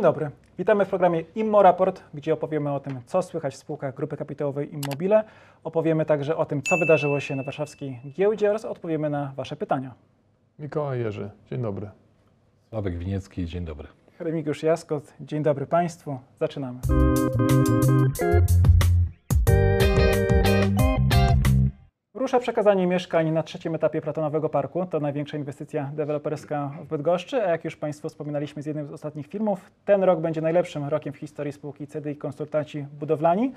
Dzień dobry. Witamy w programie Immo Raport, gdzie opowiemy o tym, co słychać w spółkach grupy kapitałowej Immobile. Opowiemy także o tym, co wydarzyło się na warszawskiej giełdzie oraz odpowiemy na Wasze pytania. Mikołaj Jerzy, dzień dobry. Sławek Winiecki, dzień dobry. Remigiusz Jaskot, dzień dobry Państwu. Zaczynamy. Rusza przekazanie mieszkań na trzecim etapie Platonowego Parku. To największa inwestycja deweloperska w Bydgoszczy, a jak już Państwu wspominaliśmy z jednym z ostatnich filmów, ten rok będzie najlepszym rokiem w historii spółki CDI Konsultanci Budowlani.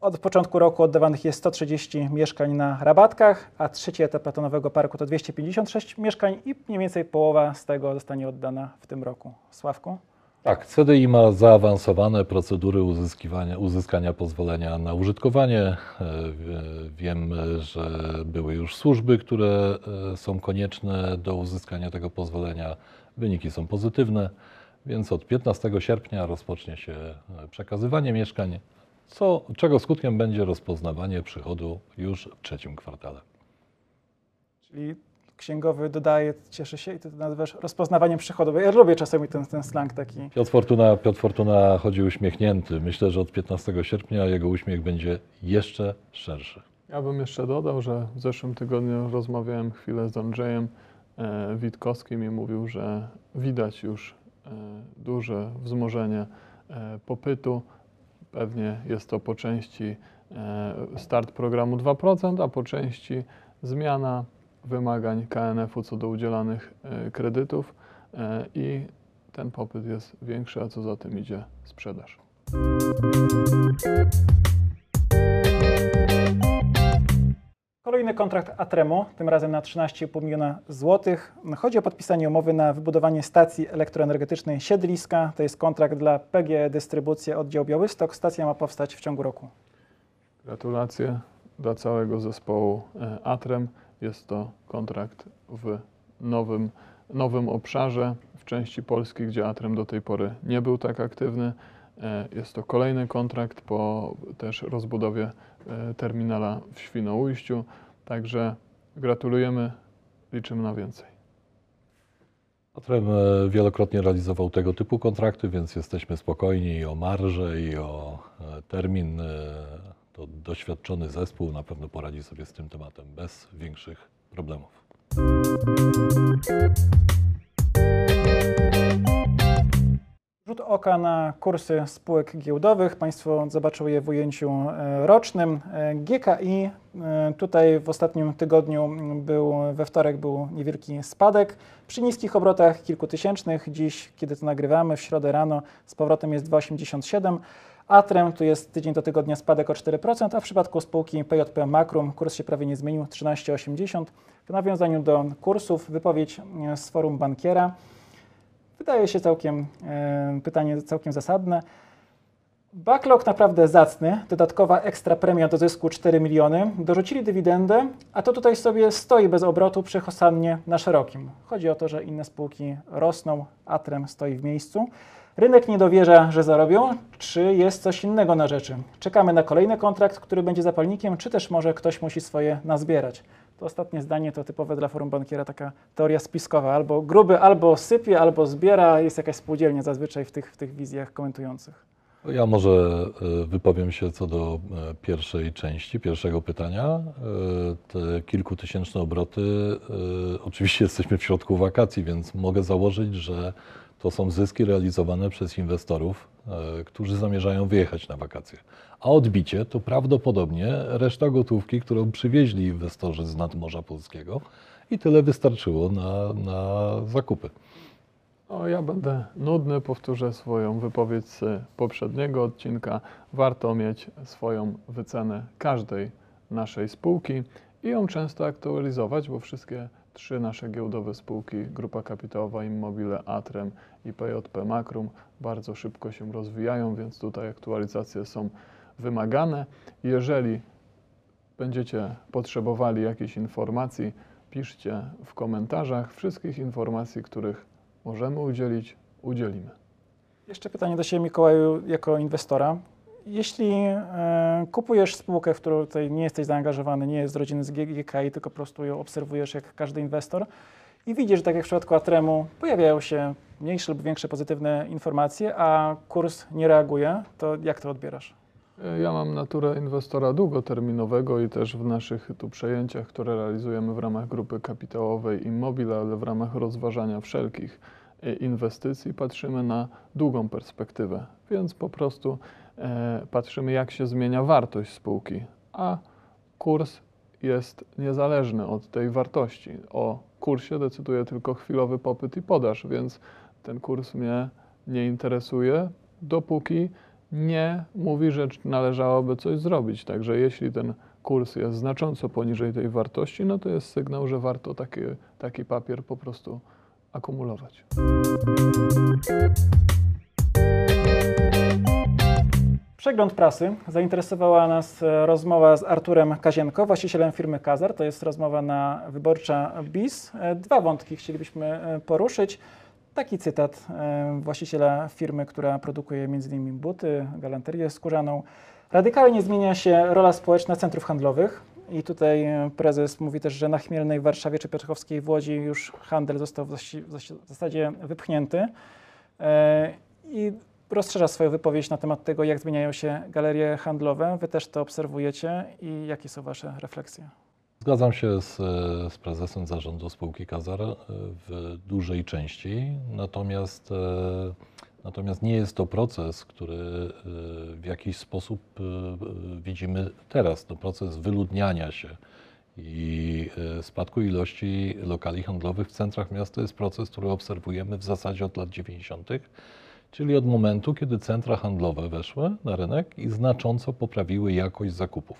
Od początku roku oddawanych jest 130 mieszkań na rabatkach, a trzeci etap Platonowego Parku to 256 mieszkań i mniej więcej połowa z tego zostanie oddana w tym roku. Sławku? Tak, CDI ma zaawansowane procedury uzyskiwania, uzyskania pozwolenia na użytkowanie. E, wiem, że były już służby, które e, są konieczne do uzyskania tego pozwolenia. Wyniki są pozytywne, więc od 15 sierpnia rozpocznie się e, przekazywanie mieszkań, co, czego skutkiem będzie rozpoznawanie przychodu już w trzecim kwartale. Czyli księgowy dodaje, cieszy się i ty to nazywasz rozpoznawaniem przychodu. Bo ja lubię czasami ten, ten slang taki. Piotr Fortuna, Piotr Fortuna chodzi uśmiechnięty. Myślę, że od 15 sierpnia jego uśmiech będzie jeszcze szerszy. Ja bym jeszcze dodał, że w zeszłym tygodniu rozmawiałem chwilę z Andrzejem e, Witkowskim i mówił, że widać już e, duże wzmożenie e, popytu. Pewnie jest to po części start programu 2%, a po części zmiana wymagań KNF-u co do udzielanych e, kredytów e, i ten popyt jest większy, a co za tym idzie sprzedaż. Kolejny kontrakt Atremo, tym razem na 13,5 miliona złotych. Chodzi o podpisanie umowy na wybudowanie stacji elektroenergetycznej Siedliska. To jest kontrakt dla PGE Dystrybucja Oddział Białystok. Stacja ma powstać w ciągu roku. Gratulacje dla całego zespołu e, Atrem. Jest to kontrakt w nowym, nowym obszarze, w części Polski, gdzie Atrem do tej pory nie był tak aktywny. E, Jest to kolejny kontrakt po też rozbudowie e, terminala w Świnoujściu. Także gratulujemy, liczymy na więcej. Atrem e, wielokrotnie realizował tego typu kontrakty, więc jesteśmy spokojni i o marżę, i o termin. To doświadczony zespół na pewno poradzi sobie z tym tematem bez większych problemów. Rzut oka na kursy spółek giełdowych. Państwo zobaczą je w ujęciu e, rocznym. E, GKI e, tutaj w ostatnim tygodniu był, we wtorek był niewielki spadek. Przy niskich obrotach kilkutysięcznych. Dziś, kiedy to nagrywamy, w środę rano z powrotem jest 2,87. Atrem tu jest tydzień do tygodnia spadek o 4%, a w przypadku spółki PJP Makrum kurs się prawie nie zmienił 13,80. W nawiązaniu do kursów wypowiedź z forum bankiera. Wydaje się całkiem, e, pytanie całkiem zasadne. Backlog naprawdę zacny, dodatkowa ekstra premia do zysku 4 miliony, dorzucili dywidendę, a to tutaj sobie stoi bez obrotu przy Hosannie na szerokim. Chodzi o to, że inne spółki rosną, Atrem stoi w miejscu. Rynek nie dowierza, że zarobią, czy jest coś innego na rzeczy. Czekamy na kolejny kontrakt, który będzie zapalnikiem, czy też może ktoś musi swoje nazbierać. To ostatnie zdanie to typowe dla forum bankiera taka teoria spiskowa. Albo gruby albo sypie, albo zbiera. Jest jakaś spółdzielnia zazwyczaj w tych, w tych wizjach komentujących. Ja może e, wypowiem się co do e, pierwszej części, pierwszego pytania. E, Te kilkutysięczne obroty, oczywiście jesteśmy w środku wakacji, więc mogę założyć, że to są zyski realizowane przez inwestorów, e, którzy zamierzają wyjechać na wakacje. A odbicie to prawdopodobnie reszta gotówki, którą przywieźli inwestorzy z nadmorza polskiego i tyle wystarczyło na, na zakupy. O, ja będę nudny, powtórzę swoją wypowiedź z poprzedniego odcinka. Warto mieć swoją wycenę każdej naszej spółki i ją często aktualizować, bo wszystkie trzy nasze giełdowe spółki, Grupa Kapitałowa Immobile, Atrem i PJP Makrum, bardzo szybko się rozwijają, więc tutaj aktualizacje są wymagane. Jeżeli będziecie potrzebowali jakichś informacji, piszcie w komentarzach. Wszystkich informacji, których możemy udzielić, udzielimy. Jeszcze pytanie do Ciebie, Mikołaju, jako inwestora. Jeśli e, kupujesz spółkę, w którą tutaj nie jesteś zaangażowany, nie jest z rodziny z tylko po prostu ją obserwujesz jak każdy inwestor i widzi, że tak jak w przypadku Atremu pojawiają się mniejsze lub większe pozytywne informacje, a kurs nie reaguje, to jak to odbierasz? Ja mam naturę inwestora długoterminowego i też w naszych tu przejęciach, które realizujemy w ramach grupy kapitałowej Immobile, ale w ramach rozważania wszelkich e, inwestycji patrzymy na długą perspektywę, więc po prostu e, patrzymy jak się zmienia wartość spółki, a kurs jest niezależny od tej wartości. O kursie decyduje tylko chwilowy popyt i podaż, więc ten kurs mnie nie interesuje, dopóki nie mówi, że należałoby coś zrobić. Także jeśli ten kurs jest znacząco poniżej tej wartości, no to jest sygnał, że warto taki, taki papier po prostu akumulować. Przegląd prasy. Zainteresowała nas e, rozmowa z Arturem Kazienko, właścicielem firmy Kazar. To jest rozmowa na Wyborcza BIS. E, Dwa wątki chcielibyśmy e, poruszyć. Taki cytat właściciela firmy, która produkuje m.in. buty, galanterię skórzaną. Radykalnie zmienia się rola społeczna centrów handlowych. I tutaj prezes mówi też, że na Chmielnej Warszawie czy Piotrkowskiej w Łodzi już handel został w zasadzie wypchnięty. I rozszerza swoją wypowiedź na temat tego, jak zmieniają się galerie handlowe. Wy też to obserwujecie i jakie są Wasze refleksje? Zgadzam się z, z prezesem zarządu spółki Kazar e, w dużej części, natomiast, e, natomiast nie jest to proces, który e, w jakiś sposób widzimy teraz. To proces wyludniania się i spadku ilości lokali handlowych w centrach miasta jest proces, który obserwujemy w zasadzie od lat 90., czyli od momentu, kiedy centra handlowe weszły na rynek i znacząco poprawiły jakość zakupów.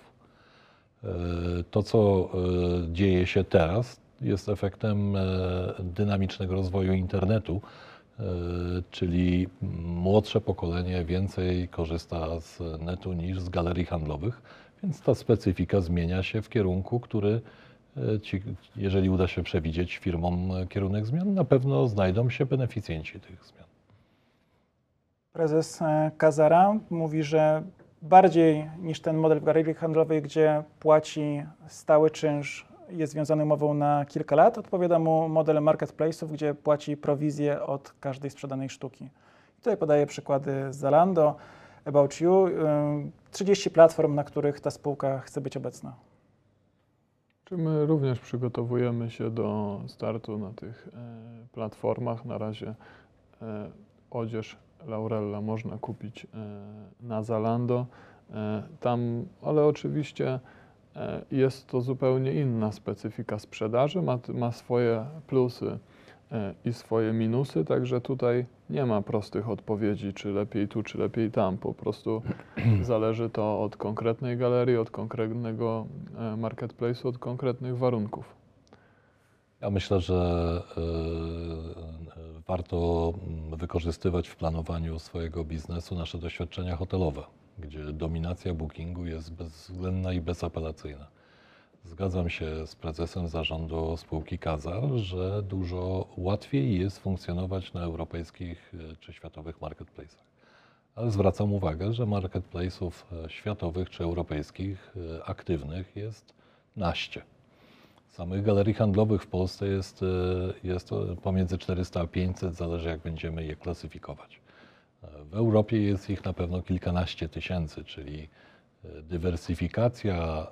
E, To, co e, dzieje się teraz, jest efektem e, dynamicznego rozwoju internetu, czyli młodsze pokolenie więcej korzysta z netu niż z galerii handlowych, więc ta specyfika zmienia się w kierunku, który, jeżeli uda się przewidzieć firmom kierunek zmian, na pewno znajdą się beneficjenci tych zmian. Prezes e, Kazara mówi, że bardziej niż ten model w galerii handlowej, gdzie płaci stały czynsz, jest związany umową na kilka lat, odpowiada mu model marketplace'ów, gdzie płaci prowizję od każdej sprzedanej sztuki. Tutaj podaję przykłady Zalando, About You, y, 30 platform, na których ta spółka chce być obecna. Czy my również przygotowujemy się do startu na tych e, platformach. Na razie e, odzież Laurella można kupić e, na Zalando. E, tam, ale oczywiście e, jest to zupełnie inna specyfika sprzedaży, ma, ma swoje plusy i swoje minusy, także tutaj nie ma prostych odpowiedzi, czy lepiej tu, czy lepiej tam. Po prostu zależy to od konkretnej galerii, od konkretnego marketplace'u, od konkretnych warunków. Ja myślę, że warto mm, wykorzystywać w planowaniu swojego biznesu nasze doświadczenia hotelowe, gdzie dominacja bookingu jest bezwzględna i bezapelacyjna. Zgadzam się z prezesem zarządu spółki Kazar, że dużo łatwiej jest funkcjonować na europejskich e, czy światowych marketplace'ach. Ale zwracam uwagę, że marketplace'ów e, światowych czy europejskich e, aktywnych jest naście. Samych galerii handlowych w Polsce jest, e, jest pomiędzy 400 a 500, zależy jak będziemy je klasyfikować. E, W Europie jest ich na pewno kilkanaście tysięcy, czyli e, dywersyfikacja,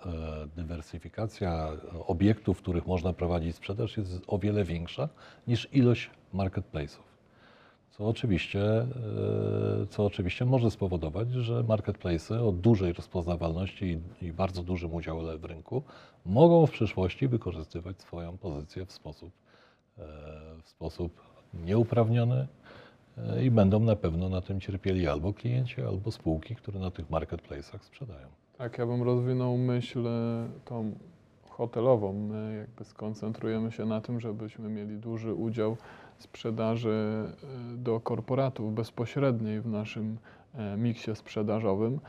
dywersyfikacja obiektów, w których można prowadzić sprzedaż jest o wiele większa niż ilość marketplace'ów. Co oczywiście, e, co oczywiście może spowodować, że marketplace'y o dużej rozpoznawalności i, bardzo dużym udziale w rynku mogą w przyszłości wykorzystywać swoją pozycję w sposób, e, w sposób nieuprawniony e, i będą na pewno na tym cierpieli albo klienci, albo spółki, które na tych marketplace'ach sprzedają. Tak, ja bym rozwinął myśl tą hotelową. My jakby skoncentrujemy się na tym, żebyśmy mieli duży udział sprzedaży e, do korporatów bezpośredniej w naszym e, miksie sprzedażowym.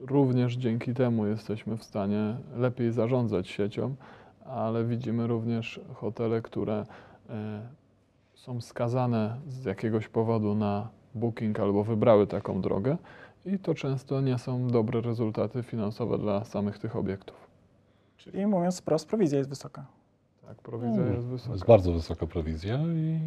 Również dzięki temu jesteśmy w stanie lepiej zarządzać siecią, ale widzimy również hotele, które e, są skazane z jakiegoś powodu na booking albo wybrały taką drogę i to często nie są dobre rezultaty finansowe dla samych tych obiektów. Czyli mówiąc wprost, prowizja jest wysoka. Tak, prowizja jest wysoka. Jest bardzo wysoka prowizja i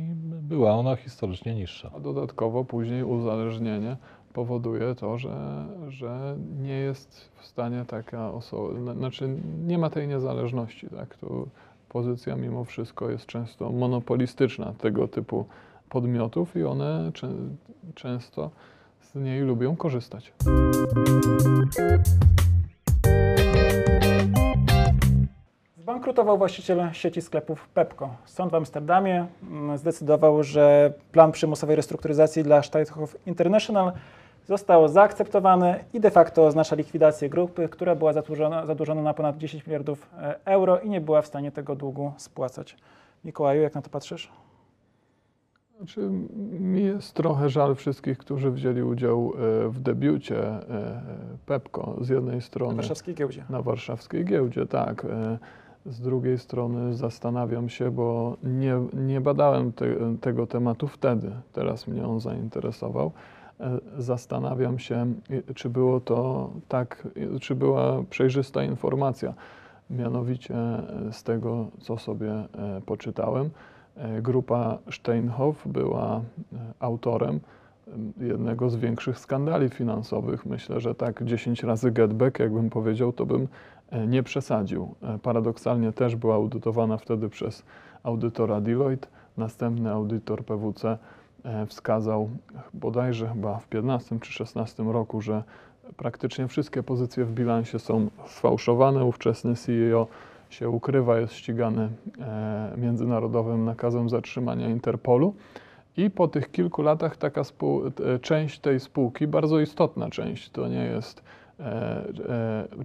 była ona historycznie niższa. A dodatkowo później uzależnienie powoduje to, że, że nie jest w stanie taka osoba, znaczy nie ma tej niezależności, tak? Tu pozycja mimo wszystko jest często monopolistyczna tego typu podmiotów i one czę, często z niej lubią korzystać. Zbankrutował właściciel sieci sklepów Pepco. Sąd w Amsterdamie mm, zdecydował, że plan przymusowej restrukturyzacji dla Steinhoff International został zaakceptowany i de facto oznacza likwidację grupy, która była zadłużona, zadłużona na ponad 10 miliardów e, euro i nie była w stanie tego długu spłacać. Mikołaju, jak na to patrzysz? Znaczy, mi jest trochę żal wszystkich, którzy wzięli udział e, w debiucie e, Pepco z jednej Na strony. warszawskiej giełdzie. Na warszawskiej giełdzie, tak. Z drugiej strony zastanawiam się, bo nie, nie badałem te, tego tematu wtedy, teraz mnie on zainteresował. E, Zastanawiam się, czy było to tak, czy była przejrzysta informacja. Mianowicie e, z tego, co sobie e, poczytałem, grupa Steinhoff była autorem em, jednego z większych skandali finansowych. Myślę, że tak 10 razy get back, jakbym powiedział, to bym nie przesadził. E, Paradoksalnie też była audytowana wtedy przez audytora Deloitte. Następny audytor PwC e, wskazał bodajże chyba w 15 czy 16 roku, że praktycznie wszystkie pozycje w bilansie są sfałszowane. Ówczesny CEO się ukrywa, jest ścigany e, międzynarodowym nakazem zatrzymania Interpolu. I po tych kilku latach taka e, część tej spółki, bardzo istotna część, to nie jest, e, e,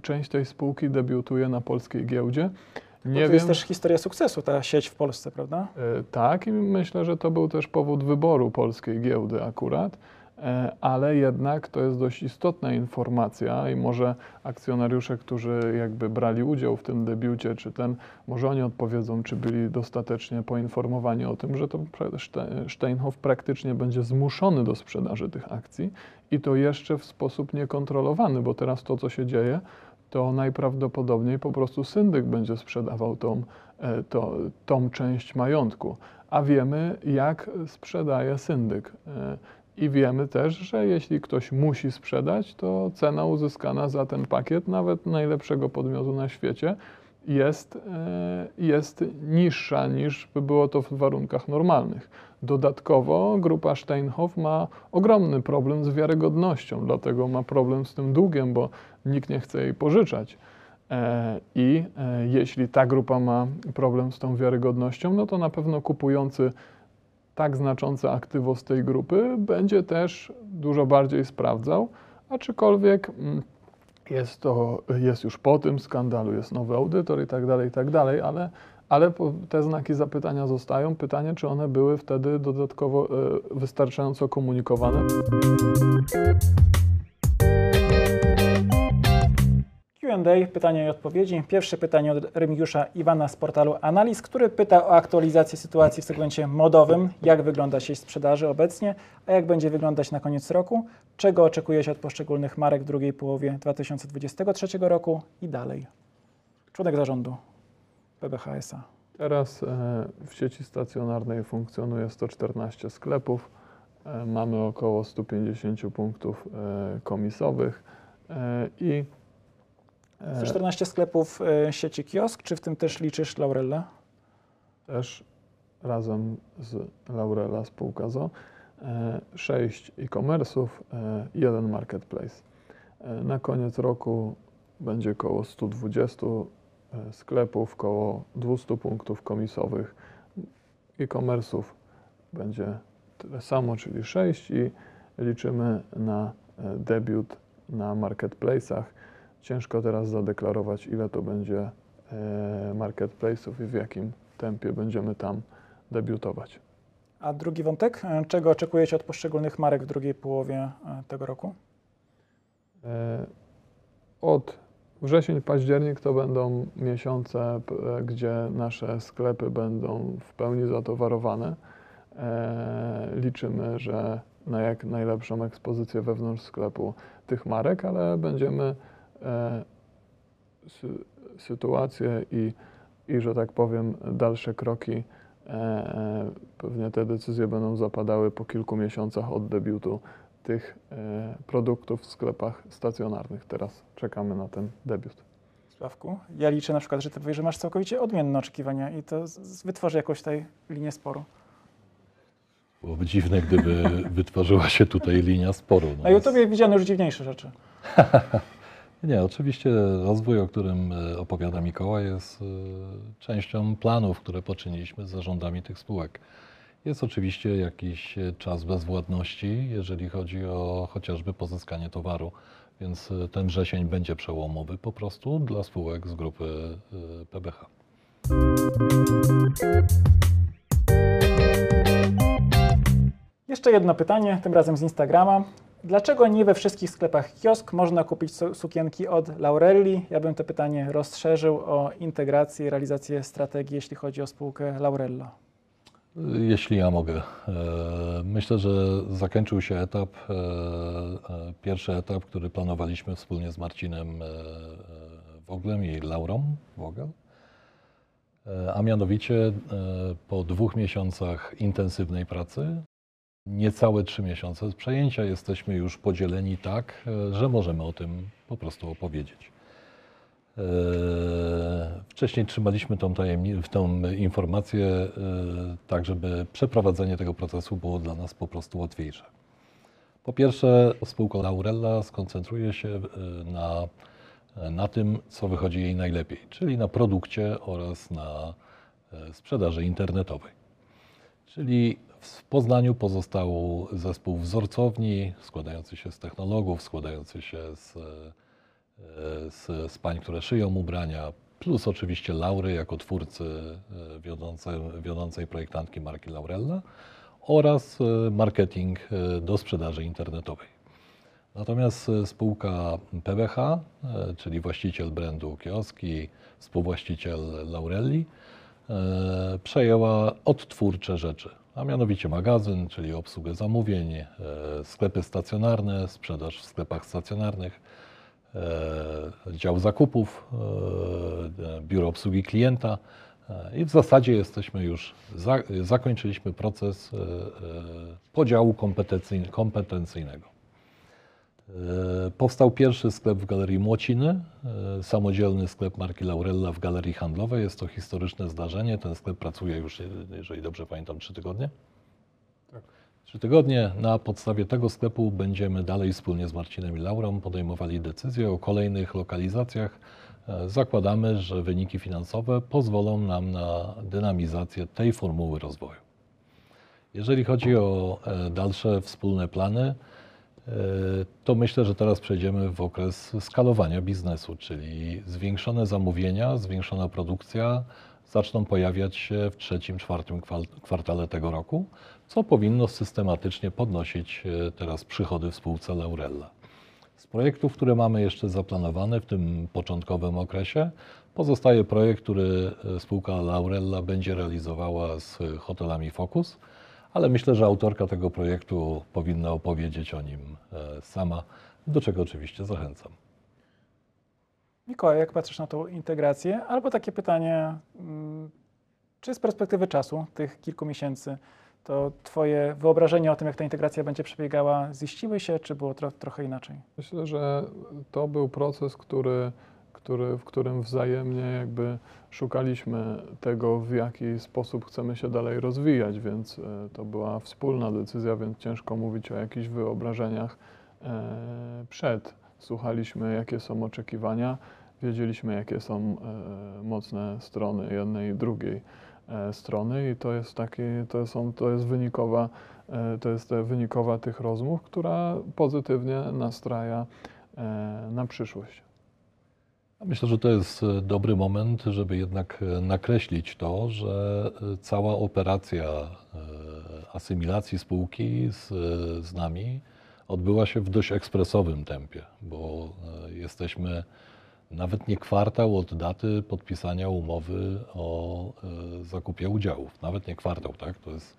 część tej spółki debiutuje na polskiej giełdzie. Bo Nie to wiem, jest też historia sukcesu, ta sieć w Polsce, prawda? E, Tak, i myślę, że to był też powód wyboru polskiej giełdy akurat, e, ale jednak to jest dość istotna informacja i może akcjonariusze, którzy jakby brali udział w tym debiucie, czy ten, może oni odpowiedzą, czy byli dostatecznie poinformowani o tym, że to Steinhoff praktycznie będzie zmuszony do sprzedaży tych akcji i to jeszcze w sposób niekontrolowany, bo teraz to, co się dzieje, to najprawdopodobniej po prostu syndyk będzie sprzedawał tą, e, to, tą część majątku. A wiemy, jak sprzedaje syndyk. I wiemy też, że jeśli ktoś musi sprzedać, to cena uzyskana za ten pakiet, nawet najlepszego podmiotu na świecie, jest, e, jest niższa niż by było to w warunkach normalnych. Dodatkowo grupa Steinhoff ma ogromny problem z wiarygodnością, dlatego ma problem z tym długiem, bo nikt nie chce jej pożyczać. E, I e, jeśli ta grupa ma problem z tą wiarygodnością, no to na pewno kupujący tak znaczące aktywo z tej grupy będzie też dużo bardziej sprawdzał, aczkolwiek mm, jest to, jest już po tym skandalu, jest nowy audytor i tak dalej, i tak dalej, ale, ale te znaki zapytania zostają. Pytanie, czy one były wtedy dodatkowo e, wystarczająco komunikowane. Q&A, pytania i odpowiedzi. Pierwsze pytanie od Remigiusza Iwana z portalu Analiz, który pyta o aktualizację sytuacji w segmencie modowym. Jak wygląda sieć sprzedaży obecnie, a jak będzie wyglądać na koniec roku? Czego oczekuje się od poszczególnych marek w drugiej połowie 2023 roku i dalej? Członek zarządu PBHS-a. Teraz e, w sieci stacjonarnej funkcjonuje 114 sklepów. E, Mamy około 150 punktów e, komisowych i e, 114 sklepów e, sieci kiosk, czy w tym też liczysz Laurelle? też razem z Laurela spółka ZO, e, 6 e-commerce'ów, e, jeden marketplace. E, Na koniec roku będzie około 120 e, sklepów, około 200 punktów komisowych. E-commerce'ów będzie tyle samo, czyli 6 i liczymy na e, debiut na marketplace'ach. Ciężko teraz zadeklarować, ile to będzie e, marketplace'ów i w jakim tempie będziemy tam debiutować. A drugi wątek, e, czego oczekujecie od poszczególnych marek w drugiej połowie e, tego roku? Od wrzesień, październik to będą miesiące, gdzie nasze sklepy będą w pełni zatowarowane. Liczymy, że na jak najlepszą ekspozycję wewnątrz sklepu tych marek, ale będziemy sy- sytuację i i, że tak powiem, dalsze kroki, e, pewnie te decyzje będą zapadały po kilku miesiącach od debiutu tych e, produktów w sklepach stacjonarnych. Teraz czekamy na ten debiut. Sławku, ja liczę na przykład, że ty powiesz, że masz całkowicie odmienne oczekiwania i to wytworzy jakąś tutaj linię sporu. Byłoby dziwne, gdyby wytworzyła się tutaj linia sporu. No Na YouTubie widziano już dziwniejsze rzeczy. Nie, oczywiście rozwój, o którym e, opowiada Mikołaj, jest e, częścią planów, które poczyniliśmy z zarządami tych spółek. Jest oczywiście jakiś e, czas bezwładności, jeżeli chodzi o chociażby pozyskanie towaru, więc ten wrzesień będzie przełomowy po prostu dla spółek z grupy PBH. Jeszcze jedno pytanie, tym razem z Instagrama. Dlaczego nie we wszystkich sklepach kiosk można kupić su- sukienki od Laurelli? Ja bym to pytanie rozszerzył o integrację i realizację strategii, jeśli chodzi o spółkę Laurella. Jeśli ja mogę. E, Myślę, że zakończył się etap, e, e, pierwszy etap, który planowaliśmy wspólnie z Marcinem Woglem i Laurą Wogel. A mianowicie po dwóch miesiącach intensywnej pracy, niecałe trzy miesiące z przejęcia, jesteśmy już podzieleni tak, e, że możemy o tym po prostu opowiedzieć. E, Wcześniej trzymaliśmy tą, tajemni- tą informację e, tak, żeby przeprowadzenie tego procesu było dla nas po prostu łatwiejsze. Po pierwsze, spółka Laurella skoncentruje się na, na tym, co wychodzi jej najlepiej, czyli na produkcie oraz na sprzedaży internetowej. Czyli w Poznaniu pozostał zespół wzorcowni składający się z technologów, składający się z, e, z, z pań, które szyją ubrania, plus oczywiście Laury jako twórcy e, wiodącej, wiodącej projektantki marki Laurella oraz e, marketing do sprzedaży internetowej. Natomiast spółka PBH, czyli właściciel brandu Kioski, współwłaściciel Laurelli, przejęła odtwórcze rzeczy, a mianowicie magazyn, czyli obsługę zamówień, e, sklepy stacjonarne, sprzedaż w sklepach stacjonarnych, e, dział zakupów, e, biuro obsługi klienta e, i w zasadzie jesteśmy już, za, zakończyliśmy proces e, e, podziału kompetencyjn- kompetencyjnego. E, Powstał pierwszy sklep w Galerii Młociny, e, samodzielny sklep marki Laurella w Galerii Handlowej. Jest to historyczne zdarzenie. Ten sklep pracuje już, e, jeżeli dobrze pamiętam, trzy tygodnie. Tak. Trzy tygodnie. Na podstawie tego sklepu będziemy dalej wspólnie z Marcinem i Laurą podejmowali decyzje o kolejnych lokalizacjach. Zakładamy, że wyniki finansowe pozwolą nam na dynamizację tej formuły rozwoju. Jeżeli chodzi o dalsze wspólne plany, to myślę, że teraz przejdziemy w okres skalowania biznesu, czyli zwiększone zamówienia, zwiększona produkcja zaczną pojawiać się w trzecim, czwartym kwartale tego roku, co powinno systematycznie podnosić e, teraz przychody w spółce Laurella. Z projektów, które mamy jeszcze zaplanowane w tym początkowym okresie, pozostaje projekt, który e, spółka Laurella będzie realizowała z hotelami Focus, ale myślę, że autorka tego projektu powinna opowiedzieć o nim e, sama, do czego oczywiście zachęcam. Mikołaj, jak patrzysz na tą integrację? Albo takie pytanie, mm, czy z perspektywy czasu, tych kilku miesięcy, to Twoje wyobrażenia o tym, jak ta integracja będzie przebiegała, ziściły się, czy było tro, trochę inaczej? Myślę, że to był proces, który, który, w którym wzajemnie jakby szukaliśmy tego, w jaki sposób chcemy się dalej rozwijać, więc e, to była wspólna decyzja, więc ciężko mówić o jakichś wyobrażeniach e, przed. Słuchaliśmy, jakie są oczekiwania, wiedzieliśmy, jakie są e, mocne strony jednej i drugiej strony i to jest taki, to, są, to jest wynikowa, to jest wynikowa tych rozmów, która pozytywnie nastraja na przyszłość. Myślę, że to jest e, dobry moment, żeby jednak e, nakreślić to, że e, cała operacja asymilacji spółki z, z nami odbyła się w dość ekspresowym tempie, bo jesteśmy nawet nie kwartał od daty podpisania umowy o zakupie udziałów. Nawet nie kwartał, tak? To jest,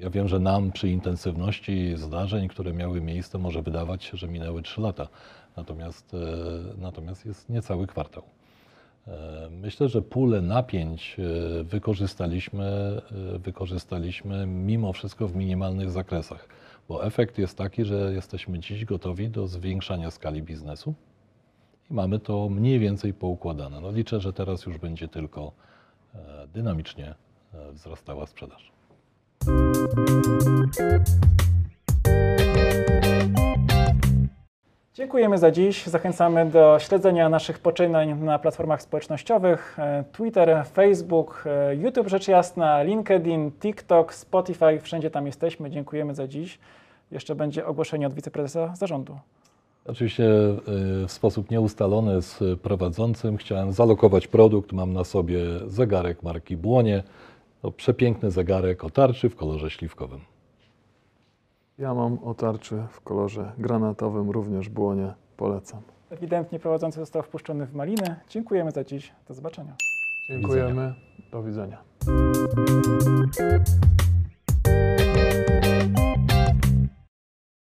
ja wiem, że nam przy intensywności zdarzeń, które miały miejsce, może wydawać się, że minęły 3 lata. Natomiast, e, natomiast jest niecały kwartał. E, Myślę, że pulę napięć e, wykorzystaliśmy, wykorzystaliśmy mimo wszystko w minimalnych zakresach, bo efekt jest taki, że jesteśmy dziś gotowi do zwiększania skali biznesu i mamy to mniej więcej poukładane. No liczę, że teraz już będzie tylko dynamicznie wzrastała sprzedaż. Dziękujemy za dziś. Zachęcamy do śledzenia naszych poczynań na platformach społecznościowych e, Twitter, Facebook, e, YouTube rzecz jasna, LinkedIn, TikTok, Spotify. Wszędzie tam jesteśmy. Dziękujemy za dziś. Jeszcze będzie ogłoszenie od wiceprezesa zarządu. Oczywiście y, w sposób nieustalony z prowadzącym chciałem zalokować produkt. Mam na sobie zegarek marki Błonie. To przepiękny zegarek o tarczy w kolorze śliwkowym. Ja mam otarczy w kolorze granatowym, również błonie. Polecam. Ewidentnie prowadzący został wpuszczony w maliny. Dziękujemy za dziś. Do zobaczenia. Dziękujemy. Do widzenia.